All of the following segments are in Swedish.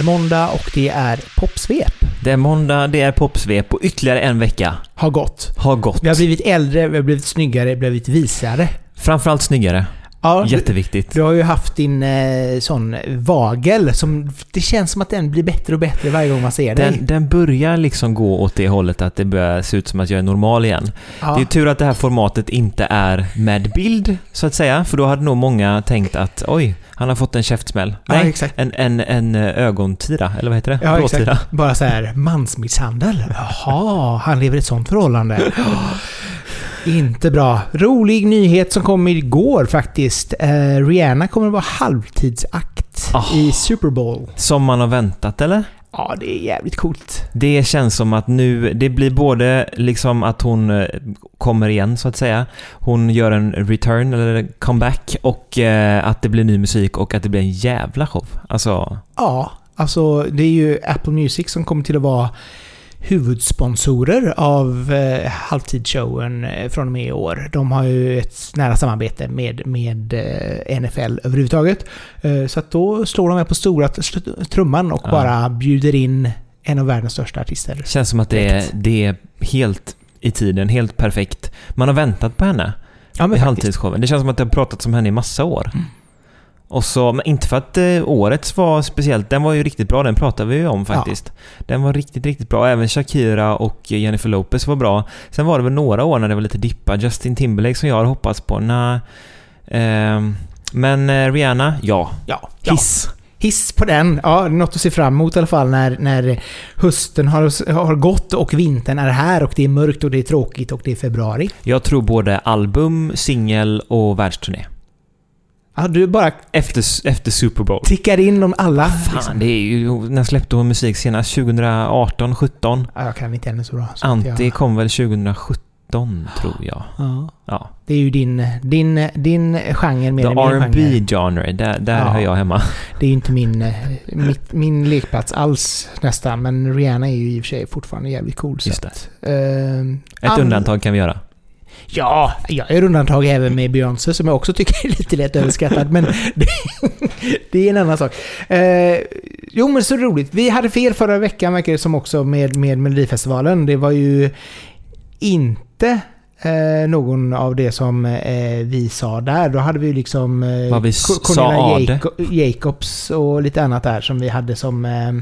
Är måndag och det är popsvep. Det är måndag, det är popsvep och ytterligare en vecka Har gått. har gått. Vi har blivit äldre, vi har blivit snyggare, vi har blivit visare. Framförallt snyggare. Ja, du, Jätteviktigt. du har ju haft din eh, sån vagel som... Det känns som att den blir bättre och bättre varje gång man ser dig. Den, den börjar liksom gå åt det hållet att det börjar se ut som att jag är normal igen. ja. Det är tur att det här formatet inte är med bild, så att säga. För då hade nog många tänkt att oj, han har fått en käftsmäll. ja, Nej, exakt. en, en, en eh, ögontira, eller vad heter det? Ja, Blåtira. Bara så här, mansmisshandel. Jaha, han lever i ett sånt förhållande. Inte bra. Rolig nyhet som kom igår faktiskt. Eh, Rihanna kommer att vara halvtidsakt Ah. i Super Bowl. Som man har väntat, eller? Ja, det är jävligt coolt. Det känns som att nu, det blir både liksom att hon eh, kommer igen så att säga. Hon gör en return eller comeback och eh, att det blir ny musik och att det blir en jävla show. Alltså, Ja, alltså det är ju Apple Music som kommer till att vara huvudsponsorer av eh, halvtidsshowen eh, från och med i år. De har ju ett nära samarbete med, med eh, NFL överhuvudtaget. Eh, så att då slår de med på stora tr- trumman och Ja. bara bjuder in en av världens största artister. känns som att det är, det är helt i tiden, helt perfekt. Man har väntat på henne Ja, i halvtidsshowen. Det känns som att det har pratats om henne i massa år. Mm. Och så, men inte för att eh, årets var speciellt, den var ju riktigt bra, den pratade vi ju om faktiskt. Den var riktigt, riktigt bra. Även Shakira och Jennifer Lopez var bra. Sen var det väl några år när det var lite dippa. Justin Timberlake som jag har hoppats på. Nej. Ehm, men eh, Rihanna, ja. Ja, ja. Hiss. Hiss på den. Ja, något att se fram emot i alla fall när, när hösten har, har gått och vintern är här och det är mörkt och det är tråkigt och det är februari. Jag tror både album, singel och världsturné. Ja, du bara Efter, efter Super Bowl. tickar in dem alla. Fan, liksom. det är ju... När släppte hon musik senast? 2018, 17? Ja, jag kan inte henne så bra. så att Anti jag, kom väl 2017, tror jag. ja. Ja. Det är ju din, din, din genre mer The än min genre. R&B genre, där, där Ja. hör jag hemma. Det är ju inte min, eh, mitt, min lekplats alls nästan. Men Rihanna är ju i och för sig fortfarande jävligt cool. Så Just det. att, ehm, Ett an- undantag kan vi göra. Ja, jag gör undantag även med Beyoncé som jag också tycker är lite lätt överskattad. Men det, det är en annan sak. Eh, jo, men så roligt. Vi hade fel förra veckan verkar det som också med, med Melodifestivalen. Det var ju inte eh, någon av det som eh, vi sa där. Då hade vi ju liksom eh, Vad vi Cornelia Jacobs och lite annat där som vi hade som eh,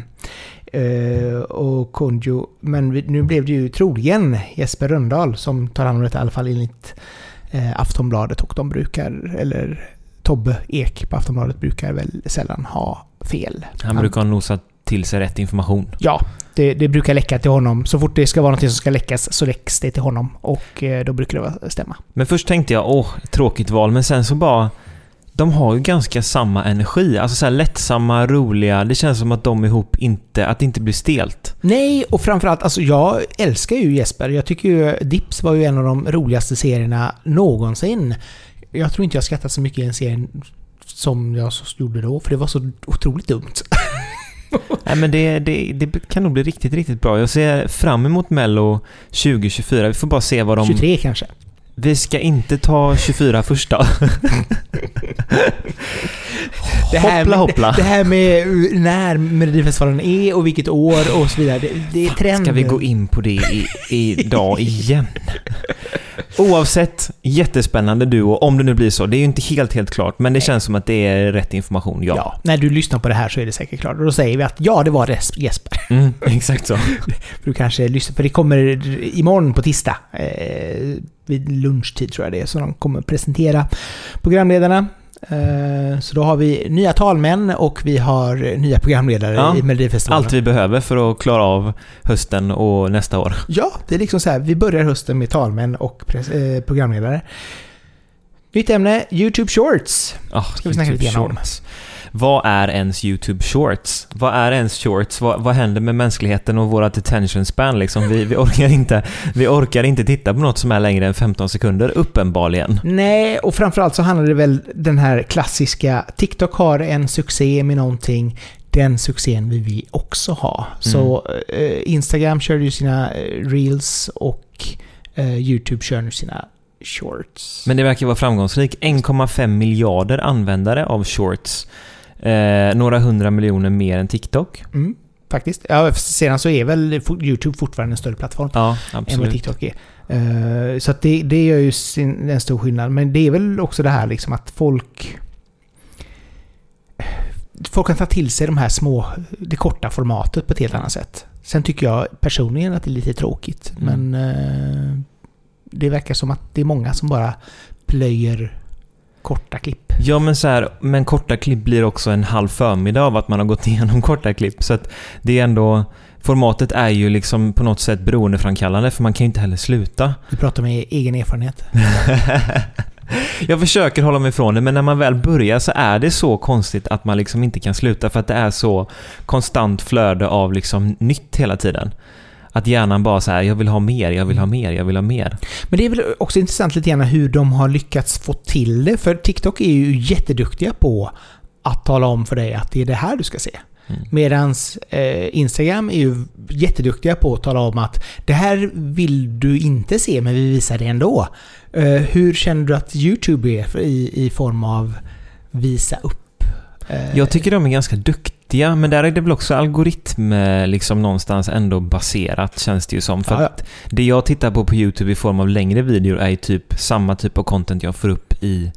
och Konjo. Men nu blev det ju troligen Jesper Röndahl som tar hand om detta i alla fall enligt eh, Aftonbladet och de brukar, eller Tobbe Ek på Aftonbladet brukar väl sällan ha fel. Han brukar nosa till sig rätt information. Ja, det, det brukar läcka till honom. Så fort det ska vara något som ska läckas så läcks det till honom. Och eh, då brukar det vara- stämma. Men först tänkte jag, åh, tråkigt val, men sen så bara... De har ju ganska samma energi. Alltså så här lättsamma, roliga. Det känns som att de ihop inte... Att det inte blir stelt. Nej, och framförallt, alltså jag älskar ju Jesper. Jag tycker ju Dips var ju en av de roligaste serierna någonsin. Jag tror inte jag skrattat så mycket i en serie som jag gjorde då, för det var så otroligt dumt. Nej men det, det, det kan nog bli riktigt, riktigt bra. Jag ser fram emot Mello 2024. Vi får bara se vad de... 23 kanske. Vi ska inte ta 24 första. Det här, hoppla hoppla. Det här med när Melodifestivalen är och vilket år och så vidare. Det, det är trend. Ska vi gå in på det idag igen? Oavsett, jättespännande duo, om det nu blir så. Det är ju inte helt, helt klart, men det Nej. känns som att det är rätt information, ja. Ja. när du lyssnar på det här så är det säkert klart. Och då säger vi att ja, det var Jesper. Mm, exakt så. Du kanske lyssnar, för det kommer imorgon på tisdag. Eh, vid lunchtid tror jag det är. Så de kommer presentera programledarna. Eh, så då har vi nya talmän och vi har nya programledare Ja, i Melodifestivalen. Allt vi behöver för att klara av hösten och nästa år. Ja, det är liksom så här. Vi börjar hösten med talmän och eh, programledare. Nytt ämne, YouTube Shorts. Oh, Ska vi snacka lite grann om. Vad är ens YouTube Shorts? Vad är ens Shorts? Vad, vad händer med mänskligheten och våra attention span liksom? Vi, vi, orkar inte, vi orkar inte titta på något som är längre än 15 sekunder, uppenbarligen. Nej, och framförallt så handlar det väl den här klassiska TikTok har en succé med någonting. Den succén vill vi också ha. Så eh, Instagram kör ju sina eh, reels och eh, YouTube kör nu sina shorts. Men det verkar vara framgångsrik. 1,5 miljarder användare av Shorts Eh, några hundra miljoner mer än TikTok. Mm, faktiskt. Ja, sedan så är väl YouTube fortfarande en större plattform Ja, än vad. TikTok är. Eh, så det, det gör ju sin, en stor skillnad. Men det är väl också det här liksom att folk... Folk kan ta till sig de här små, det korta formatet på ett helt annat sätt. Sen tycker jag personligen att det är lite tråkigt. Mm. Men eh, det verkar som att det är många som bara plöjer korta klipp. Ja, men så här, men korta klipp blir också en halv förmiddag av att man har gått igenom korta klipp. Så att det är ändå... Formatet är ju liksom på något sätt beroendeframkallande för man kan ju inte heller sluta. Du pratar med egen erfarenhet. Jag försöker hålla mig ifrån det, men när man väl börjar så är det så konstigt att man liksom inte kan sluta för att det är så konstant flöde av liksom nytt hela tiden. Att hjärnan bara så här, jag vill ha mer, jag vill ha mer, jag vill ha mer. Men det är väl också intressant lite grann hur de har lyckats få till det. För TikTok är ju jätteduktiga på att tala om för dig att det är det här du ska se. Mm. Medans eh, Instagram är ju jätteduktiga på att tala om att det här vill du inte se men vi visar det ändå. Eh, hur känner du att YouTube är i, i form av visa upp? Eh, Jag tycker de är ganska duktiga, men där är det väl också algoritm eh, liksom någonstans ändå baserat känns det ju som. För att det jag tittar på på YouTube i form av längre videor är ju typ samma typ av content jag får upp i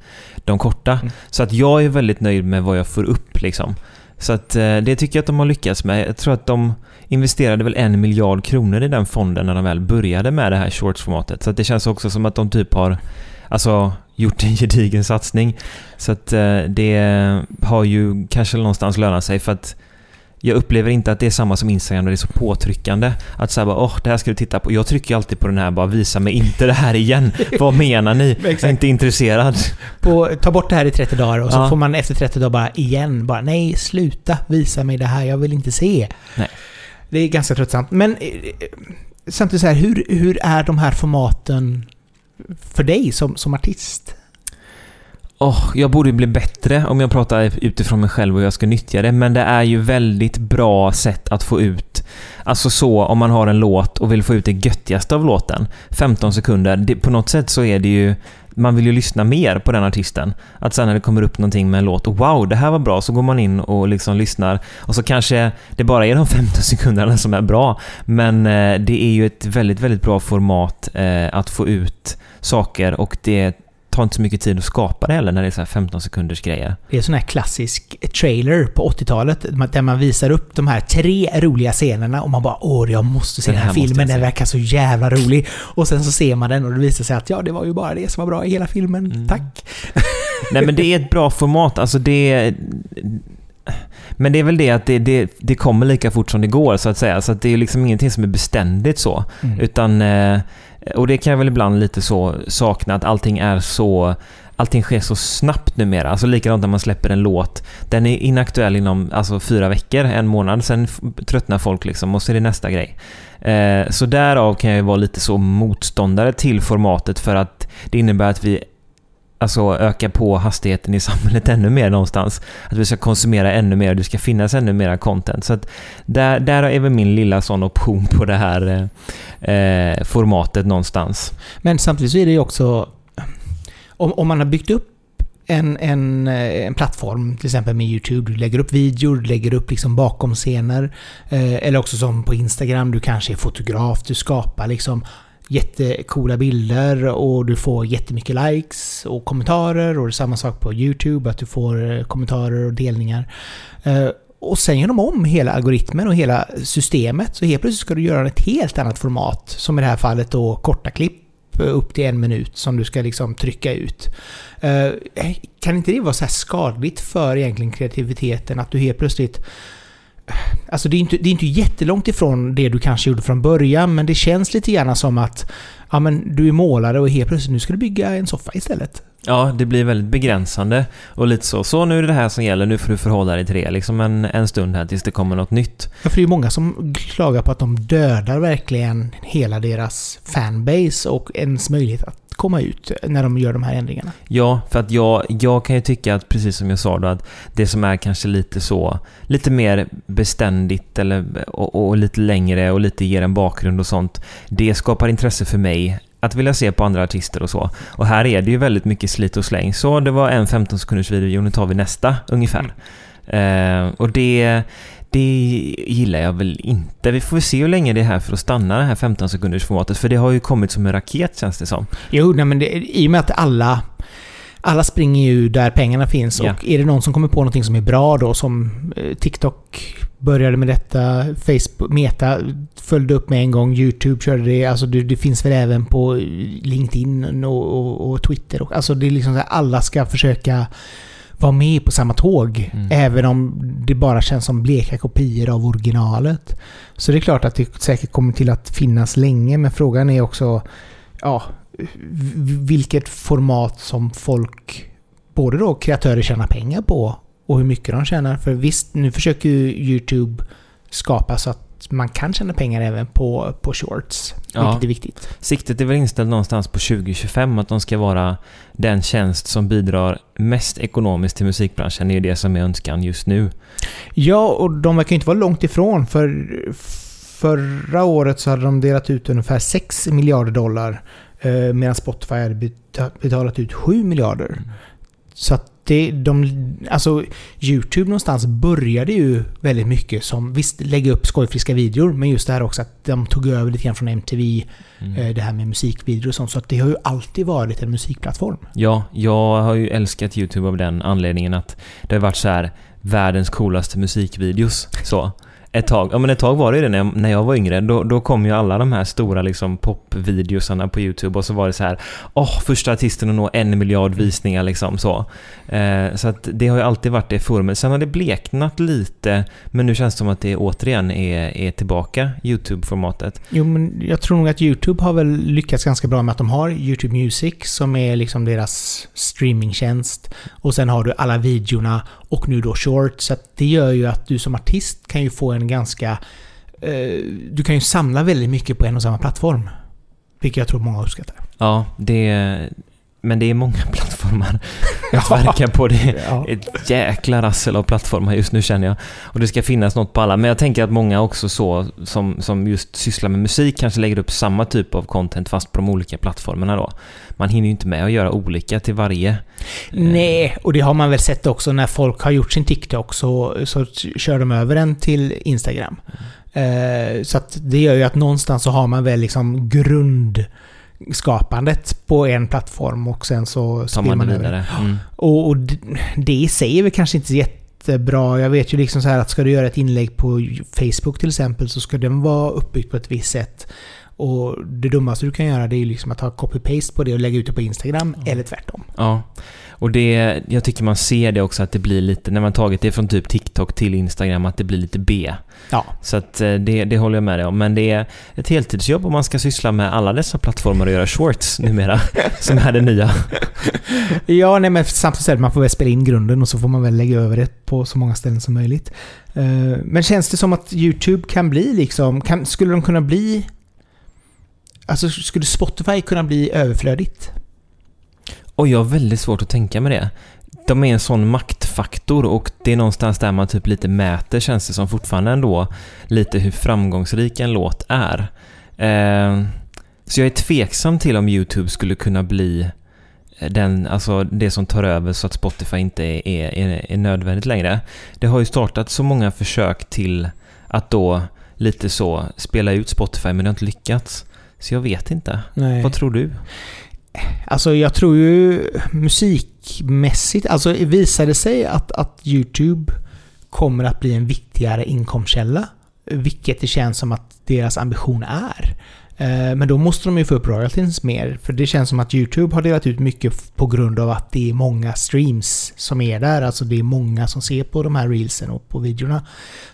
de korta. Mm. Så att jag är väldigt nöjd med vad jag får upp liksom. Så att eh, det tycker jag att de har lyckats med. Jag tror att de investerade väl en miljard kronor i den fonden när de väl började med det här shorts-formatet. Så att det känns också som att de typ har alltså, gjort en gedigen satsning. Så att eh, det har ju kanske någonstans lönat sig för att jag upplever inte att det är samma som Instagram där det är så påtryckande. Att säga bara åh, det här ska du titta på. Jag trycker ju alltid på den här bara visa mig inte det här igen. Vad menar ni? Jag är inte intresserad. På, ta bort det här i 30 dagar och så Ja. får man efter 30 dagar bara igen bara nej, sluta visa mig det här, jag vill inte se. Nej. Det är ganska tröttsamt. Men eh, samtidigt så här, hur, hur är de här formaten för dig som, som artist? Oh, jag borde bli bättre om jag pratar utifrån mig själv och jag ska nyttja det. Men det är ju väldigt bra sätt att få ut Alltså så, om man har en låt och vill få ut det göttigaste av låten. 15 sekunder. Det, på något sätt så är det ju... Man vill ju lyssna mer på den artisten. Att sen när det kommer upp någonting med en låt och wow, det här var bra, så går man in och liksom lyssnar. Och så kanske det bara är de 15 sekunderna som är bra. Men eh, det är ju ett väldigt, väldigt bra format eh, att få ut saker och det tar inte så mycket tid att skapa det heller när det är så här 15 sekunders grejer. Det är sån här klassisk trailer på 80-talet där man visar upp de här tre roliga scenerna och man bara åh, jag måste se Den den här, här måste filmen, den se." verkar så jävla rolig. Och sen så ser man den och det visar sig att ja, det var ju bara det som var bra i hela filmen. Mm. Tack! Nej men det är ett bra format, alltså det... Men det är väl det att det, det, det kommer lika fort som det går så att säga. Så att det är liksom ingenting som är beständigt så. Mm. Utan... Eh, och det kan jag väl ibland lite så sakna att allting är så... Allting sker så snabbt numera. Alltså likadant när man släpper en låt. Den är inaktuell inom alltså, fyra veckor, en månad. Sen tröttnar folk liksom och så är det nästa grej. Eh, så därav kan jag ju vara lite så motståndare till formatet för att det innebär att vi alltså öka på hastigheten i samhället ännu mer någonstans. Att vi ska konsumera ännu mer och det ska finnas ännu mera content. Så att där, där är väl min lilla sån option på det här eh, eh formatet någonstans. Men samtidigt så är det ju också... Om, om man har byggt upp en, en, eh, en plattform, till exempel med YouTube, du lägger upp videor, du lägger upp liksom bakom scener. Eh, eller också som på Instagram, du kanske är fotograf, du skapar liksom jättekola bilder och du får jättemycket likes och kommentarer. Och det är samma sak på YouTube, att du får eh, kommentarer och delningar. Eh, och sen gör de om hela algoritmen och hela systemet. Så helt plötsligt ska du göra ett helt annat format. Som i det här fallet då korta klipp eh, upp till en minut som du ska liksom trycka ut. Kan inte det vara så här skadligt för egentligen kreativiteten att du helt plötsligt Alltså det är, inte, det är inte jättelångt ifrån det du kanske gjorde från början men det känns lite grann som att ja, men du är målare och helt plötsligt nu ska du bygga en soffa istället. Ja, det blir väldigt begränsande och lite så. Så nu är det det här som gäller, nu får du förhålla dig till det liksom en, en stund här tills det kommer något nytt. Ja, för det är ju många som klagar på att de dödar verkligen hela deras fanbase och ens möjlighet att komma ut när de gör de här ändringarna. Ja, för att jag, jag kan ju tycka att, precis som jag sa då, att det som är kanske lite så, lite mer beständigt eller, och, och lite längre och lite ger en bakgrund och sånt, det skapar intresse för mig att vilja se på andra artister och så. Och här är det ju väldigt mycket slit och släng. Så det var en 15 sekunders video, nu tar vi nästa ungefär. Eh, och det, det gillar jag väl inte. Vi får se hur länge det är här för att stanna det här 15 sekunders formatet. För det har ju kommit som en raket känns det som. Jo, nej, men det, i och med att alla alla springer ju där pengarna finns Ja. och är det någon som kommer på någonting som är bra då som eh, TikTok började med detta, Facebook, Meta följde upp med en gång, YouTube körde det, alltså det, det finns väl även på LinkedIn och, och, och Twitter. Och, alltså det är liksom så här, alla ska försöka vara med på samma tåg. Mm. Även om det bara känns som bleka kopior av originalet. Så det är klart att det säkert kommer till att finnas länge, men frågan är också ja, vilket format som folk, både då kreatörer tjänar pengar på och hur mycket de tjänar. För visst, nu försöker ju YouTube skapa så att man kan tjäna pengar även på, på shorts. Ja. Vilket är viktigt. Siktet är väl inställt någonstans på 2025 att de ska vara den tjänst som bidrar mest ekonomiskt till musikbranschen. Det är det som är önskan just nu. Ja, och de verkar ju inte vara långt ifrån. För förra året så hade de delat ut ungefär 6 miljarder dollar. Eh, medan Spotify hade beta- betalat ut 7 miljarder. Så att det, de, alltså YouTube någonstans började ju väldigt mycket som, visst lägga upp skojfriska videor, men just det här också att de tog över lite grann från MTV, Mm. eh, det här med musikvideor och sånt. Så att det har ju alltid varit en musikplattform. Ja, jag har ju älskat YouTube av den anledningen att det har varit så här världens coolaste musikvideos. Så. Ett tag, ja men ett tag var det ju det när jag, när jag var yngre. Då, då kom ju alla de här stora liksom popvideosarna på YouTube och så var det så här Åh, första artisten att nå en miljard visningar liksom så. Eh, så att det har ju alltid varit det forumet. Sen har det bleknat lite, men nu känns det som att det återigen är, är tillbaka, YouTube-formatet. Jo, men jag tror nog att YouTube har väl lyckats ganska bra med att de har YouTube Music som är liksom deras streamingtjänst. Och sen har du alla videorna och nu då short. Så att det gör ju att du som artist kan ju få en ganska... Eh, du kan ju samla väldigt mycket på en och samma plattform. Vilket jag tror många uppskattar. Ja, det... Men det är många plattformar att verka på. Det Ja. ett jäkla rassel av plattformar just nu känner jag. Och det ska finnas något på alla. Men jag tänker att många också så som, som just sysslar med musik kanske lägger upp samma typ av content fast på de olika plattformarna då. Man hinner ju inte med att göra olika till varje. Nej, och det har man väl sett också när folk har gjort sin TikTok så, så kör de över den till Instagram. Eh, så att det gör ju att någonstans så har man väl liksom grundskapandet på en plattform och sen så Tar man man det vidare. Mm. Och, och det i sig är väl kanske inte jättebra. Jag vet ju liksom så här att ska du göra ett inlägg på Facebook till exempel så ska den vara uppbyggt på ett visst sätt. Och det dummaste du kan göra det är ju liksom att ha copy-paste på det och lägga ut det på Instagram, eller tvärtom. Ja, och det, jag tycker man ser det också att det blir lite, när man tagit det från typ TikTok till Instagram, att det blir lite B. Ja. Så att eh, det, det håller jag med dig om. Men det är ett heltidsjobb om man ska syssla med alla dessa plattformar och göra shorts numera, som är det nya. Ja, nej men samtidigt så man får väl spela in grunden och så får man väl lägga över det på så många ställen som möjligt. Eh, Men känns det som att YouTube kan bli liksom, kan, skulle de kunna bli... Alltså skulle Spotify kunna bli överflödigt? Och jag har väldigt svårt att tänka mig det. De är en sån maktfaktor och det är någonstans där man typ lite mäter, känns det som fortfarande ändå, lite hur framgångsrik en låt är. Eh, så jag är tveksam till om YouTube skulle kunna bli den, alltså det som tar över så att Spotify inte är, är, är nödvändigt längre. Det har ju startat så många försök till att då lite så spela ut Spotify men det har inte lyckats. Så jag vet inte. Nej. Vad tror du? Alltså jag tror ju musikmässigt, alltså visar det sig att, att YouTube kommer att bli en viktigare inkomstkälla, vilket det känns som att deras ambition är. Eh, men då måste de ju få upp royalties mer, för det känns som att YouTube har delat ut mycket på grund av att det är många streams som är där. Alltså det är många som ser på de här reelsen och på videorna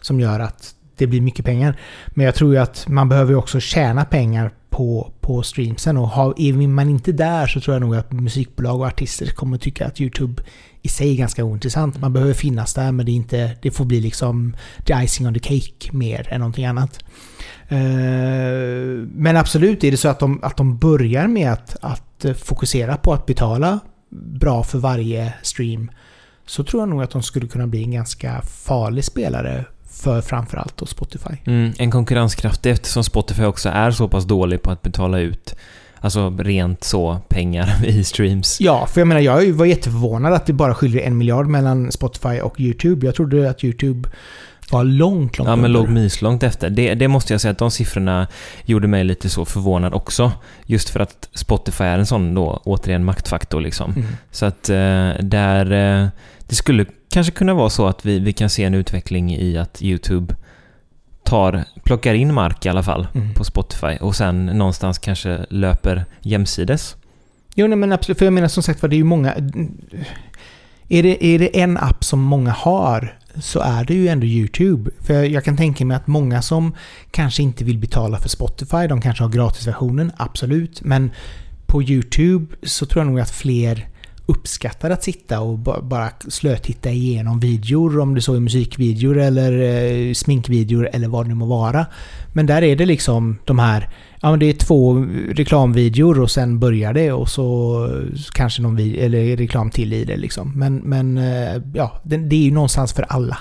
som gör att det blir mycket pengar. Men jag tror ju att man behöver också tjäna pengar på, på streamsen och har, är man inte där så tror jag nog att musikbolag och artister kommer tycka att YouTube i sig är ganska ointressant. Man behöver finnas där men det, är inte, det får bli liksom the icing on the cake mer än någonting annat. Eh, men absolut är det så att de, att de börjar med att, att eh, fokusera på att betala bra för varje stream så tror jag nog att de skulle kunna bli en ganska farlig spelare för framförallt då Spotify. Mm, en konkurrenskraftig eftersom Spotify också är så pass dålig på att betala ut Alltså rent så, pengar i streams. Ja, för jag menar jag var jätteförvånad att det bara skiljer en miljard mellan Spotify och YouTube. Jag trodde att YouTube var långt, långt Ja, men låg mislångt efter. Det, det måste jag säga att de siffrorna gjorde mig lite så förvånad också. Just för att Spotify är en sån då, återigen, maktfaktor liksom. Mm. Så att eh, där... Eh, det skulle kanske kunna vara så att vi, vi kan se en utveckling i att YouTube tar, plockar in mark i alla fall Mm. på Spotify och sen någonstans kanske löper jämsides. Jo, nej, men absolut. För jag menar som sagt var, det är ju många... Är det, är det en app som många har så är det ju ändå YouTube. För jag, kan tänka mig att många som kanske inte vill betala för Spotify, de kanske har gratisversionen, absolut. Men på YouTube så tror jag nog att fler uppskattar att sitta och bara slötitta igenom videor, om det så är musikvideor eller eh, sminkvideor eller vad det nu må vara. Men där är det liksom de här, ja men det är två reklamvideor och sen börjar det och så kanske någon eller reklam till i det liksom. Men, men eh, ja, det, det är ju någonstans för alla.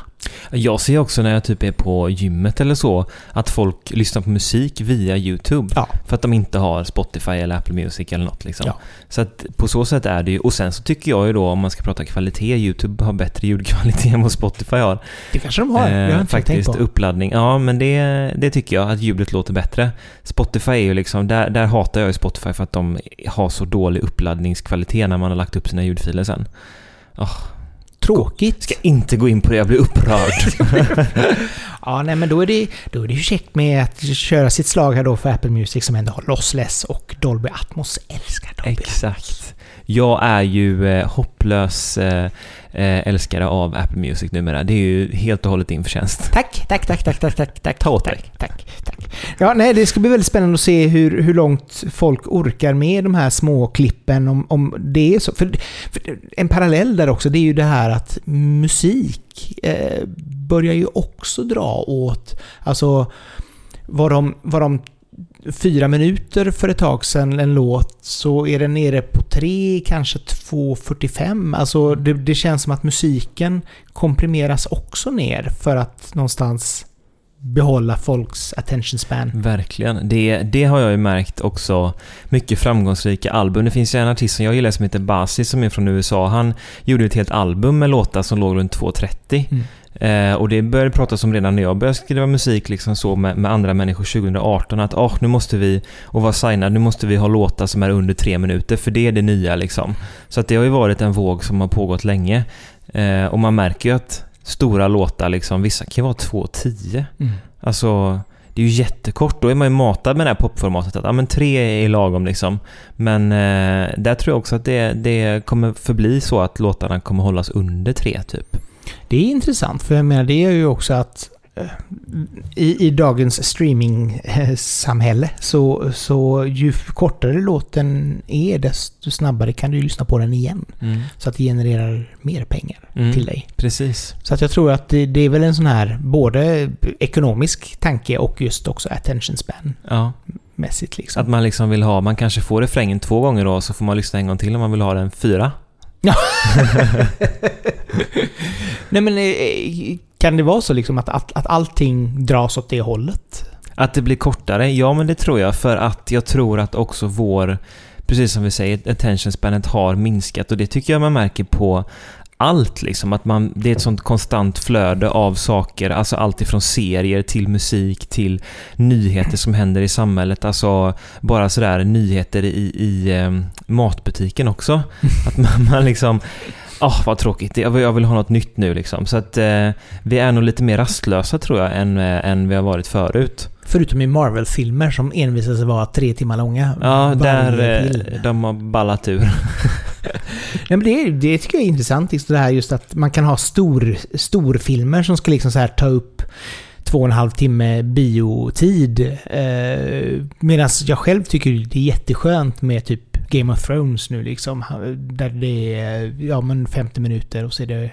Jag ser också när jag typ är på gymmet eller så att folk lyssnar på musik via YouTube. Ja. För att de inte har Spotify eller Apple Music eller något liksom. Ja. Så att på så sätt är det ju. Och sen så tycker jag ju då om man ska prata kvalitet, YouTube har bättre ljudkvalitet än vad Spotify har. Det kanske de har. jag har Eh, inte faktiskt tänkt på. uppladdning. Ja, men det, det tycker jag att ljudet låter bättre. Spotify är ju liksom, där, där hatar jag ju Spotify för att de har så dålig uppladdningskvalitet när man har lagt upp sina ljudfiler sen. Tråkigt. Ska inte gå in på det, jag blir upprörd. Ja, nej men då är, det, då är det ju käckt med att köra sitt slag här då för Apple Music som ändå har lossless och Dolby Atmos. Älskar Dolby Atmos. Jag är ju eh, hopplös eh, eh, älskare av Apple Music numera. Det är ju helt och hållet din förtjänst. Tack, tack, tack, tack, tack, tack, tack. Ta åt dig. tack, tack, tack. Ja, nej, det ska bli väldigt spännande att se hur, hur långt folk orkar med de här små klippen, om, om det är så. För, för en parallell där också, det är ju det här att musik eh, börjar ju också dra åt, alltså var de, var de fyra minuter för ett tag sedan en låt så är den nere på tre, kanske 2.45. Alltså det, det känns som att musiken komprimeras också ner för att någonstans behålla folks attention span. Verkligen. Det, det har jag ju märkt också. Mycket framgångsrika album. Det finns ju en artist som jag gillar som heter Basi som är från USA. Han gjorde ett helt album med låtar som låg runt 2.30. Mm. Eh, och det började pratas om redan när jag började skriva musik liksom så med, med andra människor 2018 att oh, nu måste vi, och vara signad, nu måste vi ha låtar som är under tre minuter för det är det nya liksom. Så att det har ju varit en våg som har pågått länge. Eh, och man märker ju att stora låtar liksom, vissa kan ju vara 2.10. Mm. Alltså, det är ju jättekort. Då är man ju matad med det här popformatet att ja, men tre är lagom liksom. Men eh, där tror jag också att det, det kommer förbli så att låtarna kommer hållas under tre typ. Det är intressant, för jag menar det är ju också att eh, i, i dagens streaming-samhälle så, så ju kortare låten är desto snabbare kan du lyssna på den igen. Så att det genererar mer pengar Mm. till dig. Precis. Så att jag tror att det, det är väl en sån här både ekonomisk tanke och just också attention span Ja, mässigt liksom. att man liksom vill ha, man kanske får refrängen två gånger då, så får man lyssna en gång till om man vill ha den fyra. Nej men eh, kan det vara så liksom att, att, att allting dras åt det hållet? Att det blir kortare? Ja, men det tror jag. För att jag tror att också vår, precis som vi säger, attention spanet har minskat. Och det tycker jag man märker på allt liksom. Att man, det är ett sånt konstant flöde av saker. Alltså allt ifrån serier till musik till nyheter som händer i samhället. Alltså bara sådär nyheter i, i eh, matbutiken också. Att man, man liksom... Åh, vad tråkigt. Jag vill, jag vill ha något nytt nu liksom. Så att eh, vi är nog lite mer rastlösa tror jag än, eh, än vi har varit förut. Förutom i Marvel-filmer som envisas vara tre timmar långa. Ja, där eh, de har ballat ur. Nej, men det, det tycker jag är intressant. Just det här just att man kan ha stor, storfilmer som ska liksom så här ta upp två och en halv timme biotid. Eh, Medan jag själv tycker det är jätteskönt med typ Game of Thrones nu liksom. Där det är ja, men 50 minuter och så är det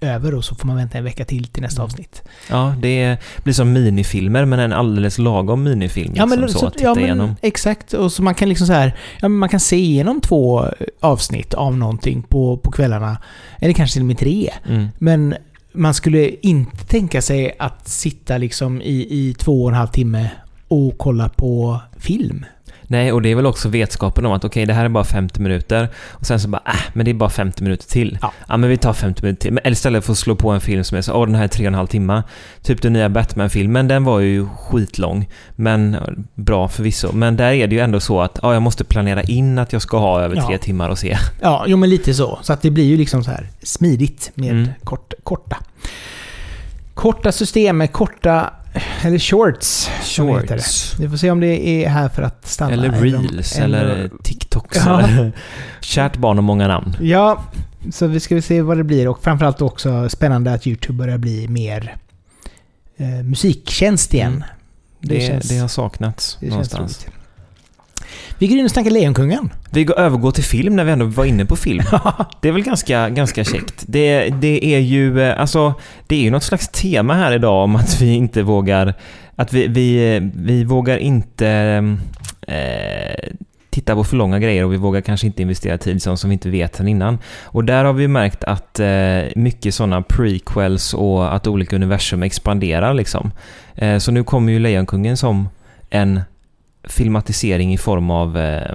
över och så får man vänta en vecka till till nästa Mm. avsnitt. Ja, det blir som minifilmer, men en alldeles lagom minifilm. Ja men, liksom, så, så, att titta ja, men igenom. exakt. Och så man kan liksom så här, ja, man kan se igenom två avsnitt av någonting på, på kvällarna. Eller kanske till och med tre. Mm. Men man skulle inte tänka sig att sitta liksom i, i två och en halv timme och kolla på film. Nej, och det är väl också vetskapen om att okej, okay, det här är bara 50 minuter. Och sen så bara, äh, men det är bara 50 minuter till. Ja, ja men vi tar 50 minuter till. eller istället för att slå på en film som är så, åh den här är tre och en halv timme. Typ den nya Batman-filmen, den var ju skitlång. Men bra förvisso. Men där är det ju ändå så att, ja, jag måste planera in att jag ska ha över ja. tre timmar att se. Ja, jo men lite så. Så att det blir ju liksom så här smidigt med mm. kort, korta. Korta system med korta eller shorts. Shorts. Vi får se om det är här för att stanna. Eller reels, eller, eller TikToks. Ja. Kärt barn och många namn. Ja, så vi ska se vad det blir. Och framförallt också spännande att YouTube börjar bli mer eh, musiktjänst igen. Mm. Det, det, känns, det har saknats det någonstans. Vi går in och snackar Lejonkungen. Vi går övergår till film när vi ändå var inne på film. det är väl ganska, ganska käckt. Det, det är ju, eh, alltså, det är ju något slags tema här idag om att vi inte vågar, att vi, vi, vi vågar inte eh, titta på för långa grejer och vi vågar kanske inte investera tid som, som vi inte vet sedan innan. Och där har vi märkt att eh, mycket sådana prequels och att olika universum expanderar liksom. Eh, så nu kommer ju Lejonkungen som en filmatisering i form av eh,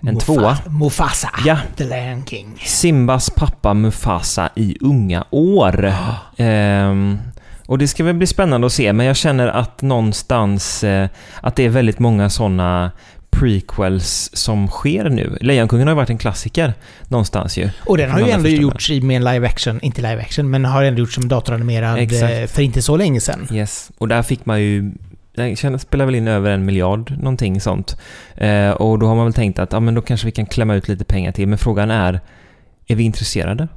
en Mufa tvåa. Mufasa, ja. The Lion King. Simbas pappa Mufasa i unga år. Oh. Och det ska väl bli spännande att se, men jag känner att någonstans eh, att det är väldigt många sådana prequels som sker nu. Lejonkungen har ju varit en klassiker någonstans ju. Och den har ju ändå gjorts med en live action, inte live action, men har ändå gjorts som datoranimerad Exakt. Eh, för inte så länge sedan. Yes, och där fick man ju den spelar väl in över en miljard, någonting sånt. Eh, och då har man väl tänkt att ja, men då kanske vi kan klämma ut lite pengar till. Men frågan är, är vi intresserade?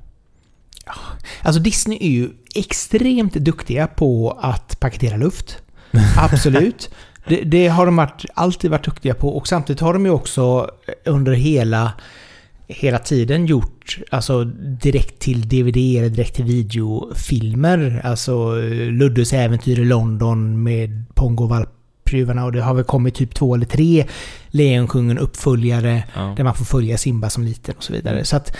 Alltså Disney är ju extremt duktiga på att paketera luft. Absolut. Det, det, har de varit, alltid varit duktiga på och samtidigt har de ju också under hela hela tiden gjort alltså direkt till DVD eller direkt till videofilmer. Alltså Luddes äventyr i London med Pongo valppryvarna och det har väl kommit typ två eller tre Lejonkungen uppföljare ja. där man får följa Simba som liten och så vidare. Så att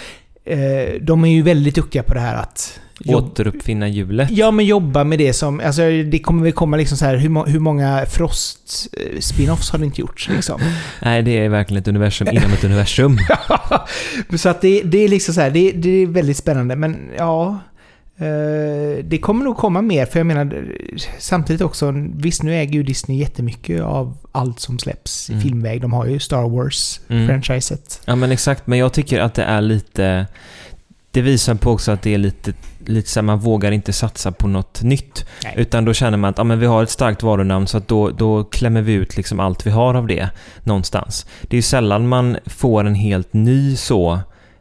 eh, de är ju väldigt duktiga på det här att Återuppfinna hjulet? Ja, men jobba med det som... Alltså det kommer väl komma liksom så här, hur, hur många Frost-spinoffs har det inte gjorts liksom? Nej, det är verkligen ett universum inom ett universum. så att det, det är liksom så här, det, det är väldigt spännande, men ja... Eh, det kommer nog komma mer, för jag menar samtidigt också, visst nu äger ju Disney jättemycket av allt som släpps mm. i filmväg. De har ju Star Wars-franchiset. Mm. Ja men exakt, men jag tycker att det är lite det visar på också att det är lite, lite så här, man vågar inte satsa på något nytt. Nej. Utan då känner man att ja, men vi har ett starkt varunamn så att då, då klämmer vi ut liksom allt vi har av det någonstans. Det är ju sällan man får en helt ny så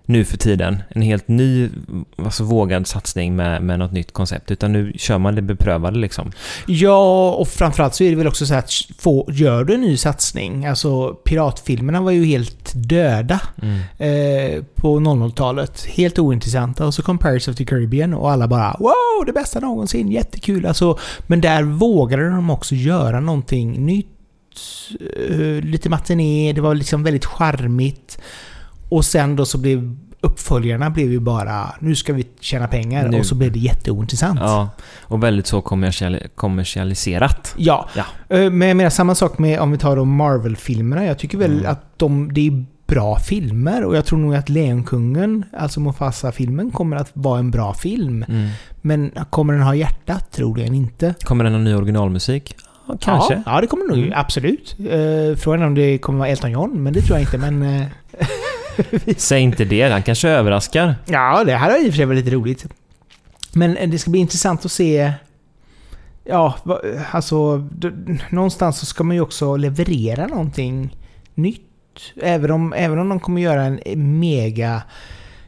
nu för tiden. En helt ny, alltså vågad satsning med, med något nytt koncept. Utan nu kör man det beprövade liksom. Ja, och framförallt så är det väl också så att få, gör du en ny satsning, alltså piratfilmerna var ju helt döda mm. eh, på 00-talet. Helt ointressanta. Och så kom Pirates of the Caribbean och alla bara wow, det bästa någonsin, jättekul. Alltså, men där vågade de också göra någonting nytt. Eh, lite matiné, det var liksom väldigt charmigt. Och sen då så blev uppföljarna blev ju bara nu ska vi tjäna pengar nu. och så blev det jätteointressant. Ja, och väldigt så kommersial kommersialiserat. Ja. ja, eh, men jag menar samma sak med om vi tar de Marvel-filmerna. Jag tycker väl mm. att de, det är bra filmer och jag tror nog att Lejonkungen, alltså Mufasa-filmen, kommer att vara en bra film. Mm. Men kommer den ha hjärta? Troligen inte. Kommer den ha ny originalmusik? Kanske. Ja, ja det kommer nog. Mm. Absolut. Uh, frågan är om det kommer vara Elton John, men det tror jag inte. Men... Uh, Säg inte det, han kanske överraskar. Ja, det här har i och för sig varit lite roligt. Men eh, det ska bli intressant att se... Ja, eh, alltså... Någonstans så ska man ju också leverera någonting nytt. Även om, även om de kommer göra en mega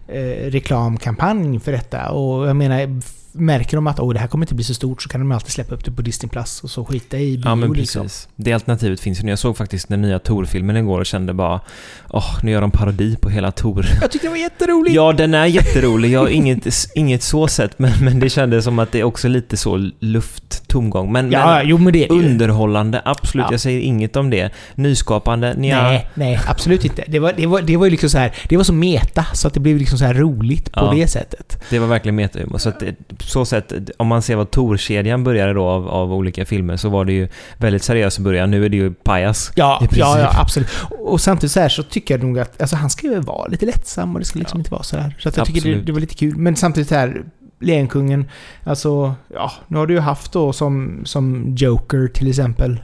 eh, reklamkampanj för detta. Och jag menar, märker de att oh, det här kommer inte bli så stort så kan de alltid släppa upp det på Disney Plus och så skita i bio. Ja, men liksom. precis. Liksom. Det alternativet finns ju. Jag såg faktiskt den nya Tor-filmen igår och kände bara åh, oh, nu gör de parodi på hela Tor. Jag tyckte det var jätteroligt! Ja, den är jätterolig. Jag har inget, inget så sett, men, men det kändes som att det är också lite så luft-tomgång. Men, ja, men, jo, men det underhållande, absolut. Ja. Jag säger inget om det. Nyskapande, nja. Nej, nej, absolut inte. Det var, det var, det var ju liksom så här, det var så meta, så att det blev liksom så här roligt på ja, det sättet. Det var verkligen meta så att det, så sätt, om man ser vad Tor-kedjan började då av, av olika filmer så var det ju väldigt seriöst i början. Nu är det ju pajas. Ja, ja, ja, absolut. Och samtidigt så här så tycker jag nog att alltså, han ska ju vara lite lättsam och det ska liksom Ja. inte vara så här. Så jag tycker det, Absolut. det var lite kul. Men samtidigt så här, Lejonkungen, alltså, ja, nu har du ju haft då som, som Joker till exempel.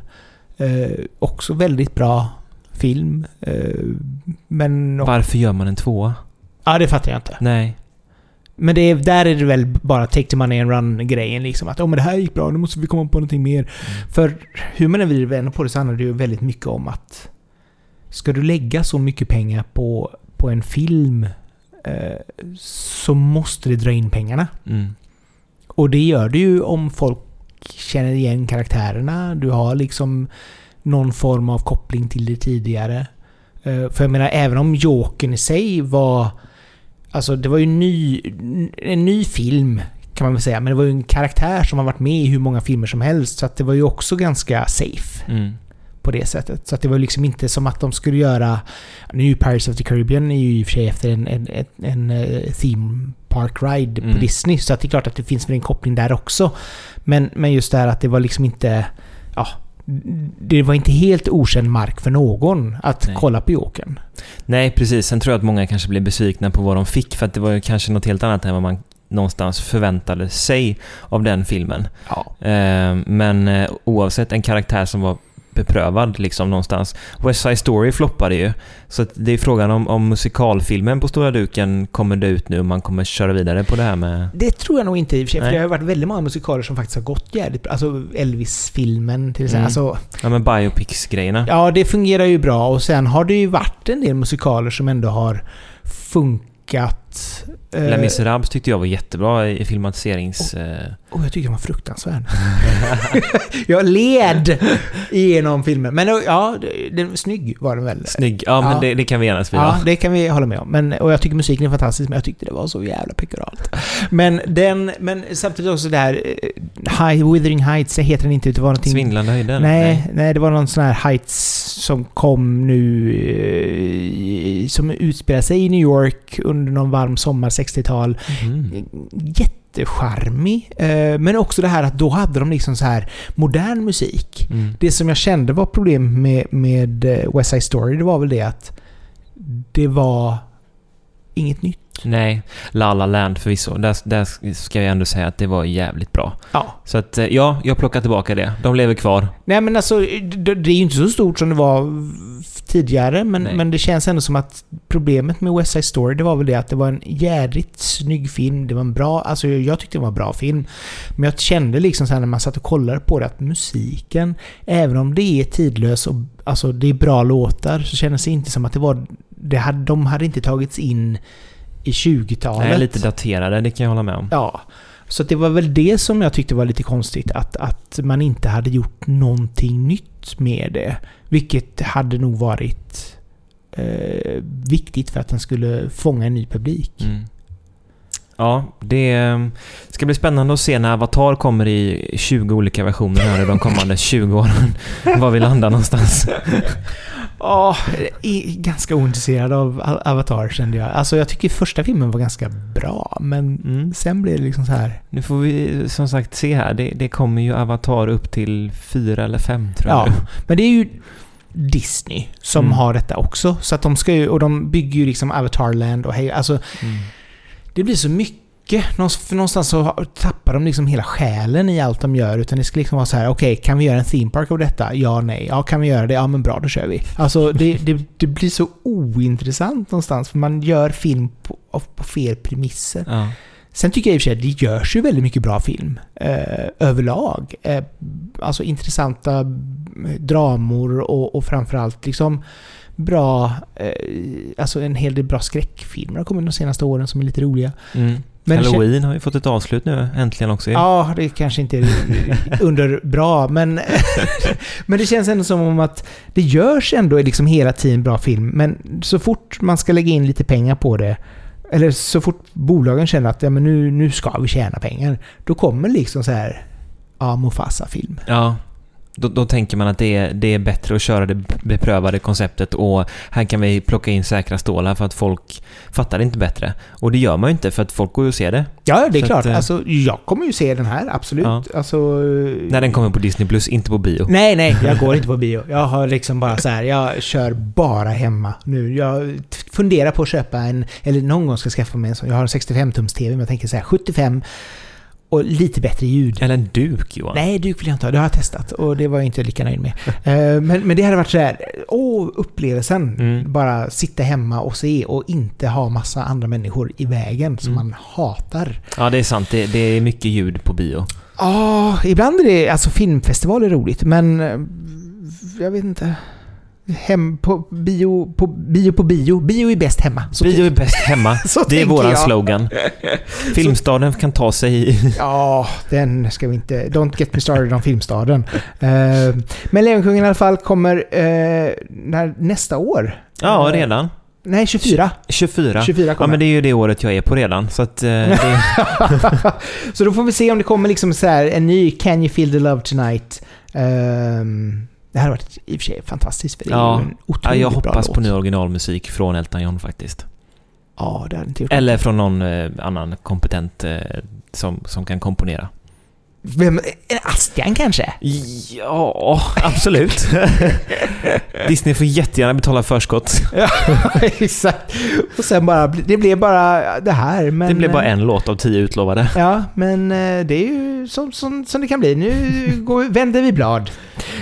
Eh, också väldigt bra film. Eh, men... Varför gör man en tvåa? Ja, det fattar jag inte. Nej. Men det är, där är det väl bara take the money and run-grejen liksom. Att oh, men det här gick bra, nu måste vi komma på någonting mer. För hur man än vrider vänder på det så handlar det ju väldigt mycket om att ska du lägga så mycket pengar på, på en film eh, så måste det dra in pengarna. Mm. Och det gör det ju om folk känner igen karaktärerna. Du har liksom någon form av koppling till det tidigare. Eh, För jag menar, även om Jokern i sig var... Alltså det var ju en ny, en ny film kan man väl säga. Men det var ju en karaktär som har varit med i hur många filmer som helst. Så att det var ju också ganska safe Mm. på det sättet. Så att det var liksom inte som att de skulle göra... Nu är Pirates of the Caribbean är ju i och för sig efter en, en, en, en eh, theme park ride Mm. på Disney. Så att det är klart att det finns väl en koppling där också. Men, men just det här att det var liksom inte... Ja, det var inte helt okänd mark för någon att Nej. kolla på Jokern. Nej, precis. Sen tror jag att många kanske blev besvikna på vad de fick för att det var ju kanske något helt annat än vad man någonstans förväntade sig av den filmen. Ja. Eh, men eh, oavsett, en karaktär som var beprövad liksom någonstans. West Side Story floppade ju. Så det är frågan om, om musikalfilmen på stora duken kommer det ut nu och man kommer köra vidare på det här med... Det tror jag nog inte i och för sig. För det har ju varit väldigt många musikaler som faktiskt har gått jävligt bra. Alltså Elvis-filmen till exempel. Mm. Alltså, Ja men biopics-grejerna. Ja, det fungerar ju bra och sen har det ju varit en del musikaler som ändå har funkat. eh, Les Misérables tyckte jag var jättebra i filmatiserings... eh, och jag tycker den var fruktansvärd. jag led igenom filmen. Men ja, den, snygg var den väl? Snygg. Ja, men Ja. Det, det kan vi enas vid Ja, det kan vi hålla med om. Men, och jag tycker musiken är fantastisk, men jag tyckte det var så jävla pekoralt. Men den, men samtidigt också det här eh, High, Withering Heights, heter den inte, det var någonting... Svindlande höjden? Nej, nej, det var någon sån här Heights som kom nu... eh, Som utspelar sig i New York under någon varm sommar 60-tal. Mhm. Jättecharmig. eh, Men också det här att då hade de liksom så här modern musik. Mm. Det som jag kände var problem med, med eh, West Side Story, det var väl det att det var inget nytt. Nej, La La Land förvisso. Där, där ska jag ändå säga att det var jävligt bra. Ja. Så att, eh, ja, jag plockar tillbaka det. De lever kvar. Nej men alltså, det, det är ju inte så stort som det var tidigare, men, Nej. men det känns ändå som att problemet med West Side Story, det var väl det att det var en jädrigt snygg film. Det var en bra, alltså jag tyckte det var en bra film. Men jag kände liksom här när man satt och kollade på det att musiken, även om det är tidlös och alltså det är bra låtar, så kändes det inte som att det var, det hade, de hade inte tagits in i 20-talet. Nej, lite daterade, det kan jag hålla med om. Ja. Så det var väl det som jag tyckte var lite konstigt. Att, att man inte hade gjort någonting nytt med det. Vilket hade nog varit eh, viktigt för att den skulle fånga en ny publik. Mm. Ja, det eh, ska bli spännande att se när Avatar kommer i 20 olika versioner här i de kommande 20 åren. Var vi landar någonstans. Ja, ganska ointresserad av Avatar kände jag. Alltså jag tycker första filmen var ganska bra, men Mm. sen blev det liksom så här. Nu får vi som sagt se här. Det, det kommer ju Avatar upp till fyra eller fem tror jag. Ja, men det är ju Disney som Mm. har detta också. Så att de ska ju, och de bygger ju liksom Avatarland och hej, alltså Mm. Det blir så mycket. För någonstans så tappar de liksom hela själen i allt de gör. Utan det ska liksom vara så här: okej, kan vi göra en theme park av detta? Ja, nej. Ja, kan vi göra det? Ja, men bra, då kör vi. Alltså, det, det, det blir så ointressant någonstans. För man gör film på, på fel premisser. Ja. Sen tycker jag i och för sig att det görs ju väldigt mycket bra film eh, överlag. Eh, alltså intressanta dramor och, och framförallt liksom bra, eh, alltså en hel del bra skräckfilmer har kommit de senaste åren som är lite roliga. Mm. Men Halloween har ju fått ett avslut nu äntligen också. Ja, det kanske inte är under bra, men, men det känns ändå som om att det görs ändå liksom hela tiden bra film. Men så fort man ska lägga in lite pengar på det, eller så fort bolagen känner att ja, men nu, nu ska vi tjäna pengar, då kommer liksom så här, ja, Mufasa-film. Ja. Då, då tänker man att det är, det är bättre att köra det beprövade konceptet och här kan vi plocka in säkra stålar för att folk fattar inte bättre. Och det gör man ju inte för att folk går ju och ser det. Ja, det är Så klart. att, eh, alltså, jag kommer ju se den här, absolut. Ja. Alltså, När den kommer på Disney Plus, inte på bio. Nej, nej, jag går inte på bio. Jag har liksom bara så här, jag kör bara hemma nu. Jag funderar på att köpa en, eller någon gång ska jag skaffa mig en sån. Jag har en 65-tums-TV, men jag tänker så här 75 och lite bättre ljud. Eller en duk Johan. Nej, duk vill jag inte ha. Det har jag testat och det var jag inte lika nöjd med. Eh, men, men det hade varit så här, åh, upplevelsen. Mm. Bara sitta hemma och se och inte ha massa andra människor i vägen som Mm. man hatar. Ja, det är sant. Det, det är mycket ljud på bio. Ja, ibland är det... Alltså filmfestival är roligt, men... eh, Jag vet inte. Hem på bio på bio. På bio. bio är bäst hemma. Så bio är bäst hemma. Det är våran jag. slogan. Filmstaden kan ta sig i... Ja, den ska vi inte... Don't get me started on Filmstaden. Eh, men Lejonkungen i alla fall kommer eh, när, nästa år. Ja, Eh, redan. Nej, 24. 24. 24 Ja, men det är ju det året jag är på redan. Så att... Eh, det, så då får vi se om det kommer liksom så en ny Can you feel the love tonight. Ehm, det här har varit i och för sig fantastiskt, för det är Ja. ju en ja, otroligt jag bra hoppas låt. på ny originalmusik från Elton John faktiskt. Ja, det hade inte gjort Eller från någon eh, annan kompetent eh, som, som kan komponera. Vem, Astian kanske? Ja, absolut. Disney får jättegärna betala förskott. Ja, exakt. Och sen bara, det blev bara det här. Men, det blev bara en låt av tio utlovade. Ja, men eh, det är ju som, som, som det kan bli. Nu går, vänder vi blad,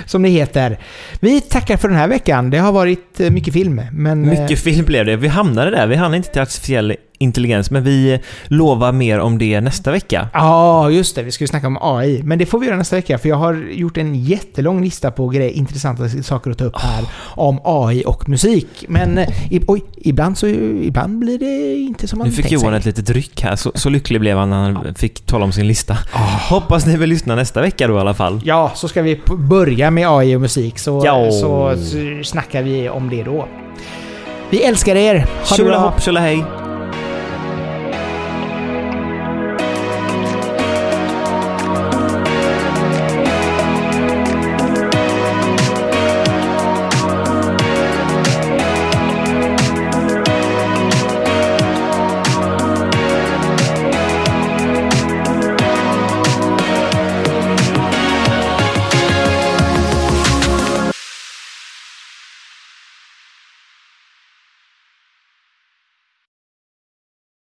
som det heter. Vi tackar för den här veckan. Det har varit eh, mycket film, men... eh, Mycket film blev det. Vi hamnade där. Vi hann inte till artificiell intelligens, men vi lovar mer om det nästa vecka. Ja, just det. Vi ska ju snacka om AI. Men det får vi göra nästa vecka, för jag har gjort en jättelång lista på grejer, intressanta saker att ta upp här om AI och musik. Men eh, i, oj, ibland så ibland blir det inte som man Nu fick tänkt Johan sig. ett litet ryck här. Så, så lycklig blev han när han fick tala om sin lista. Ah. Hoppas ni vill lyssna nästa vecka då i alla fall. Ja, så ska vi börja med AI och musik, så, Ja. så, snackar vi om det då. Vi älskar er! Ha det bra! Tjolahopp tjolahej!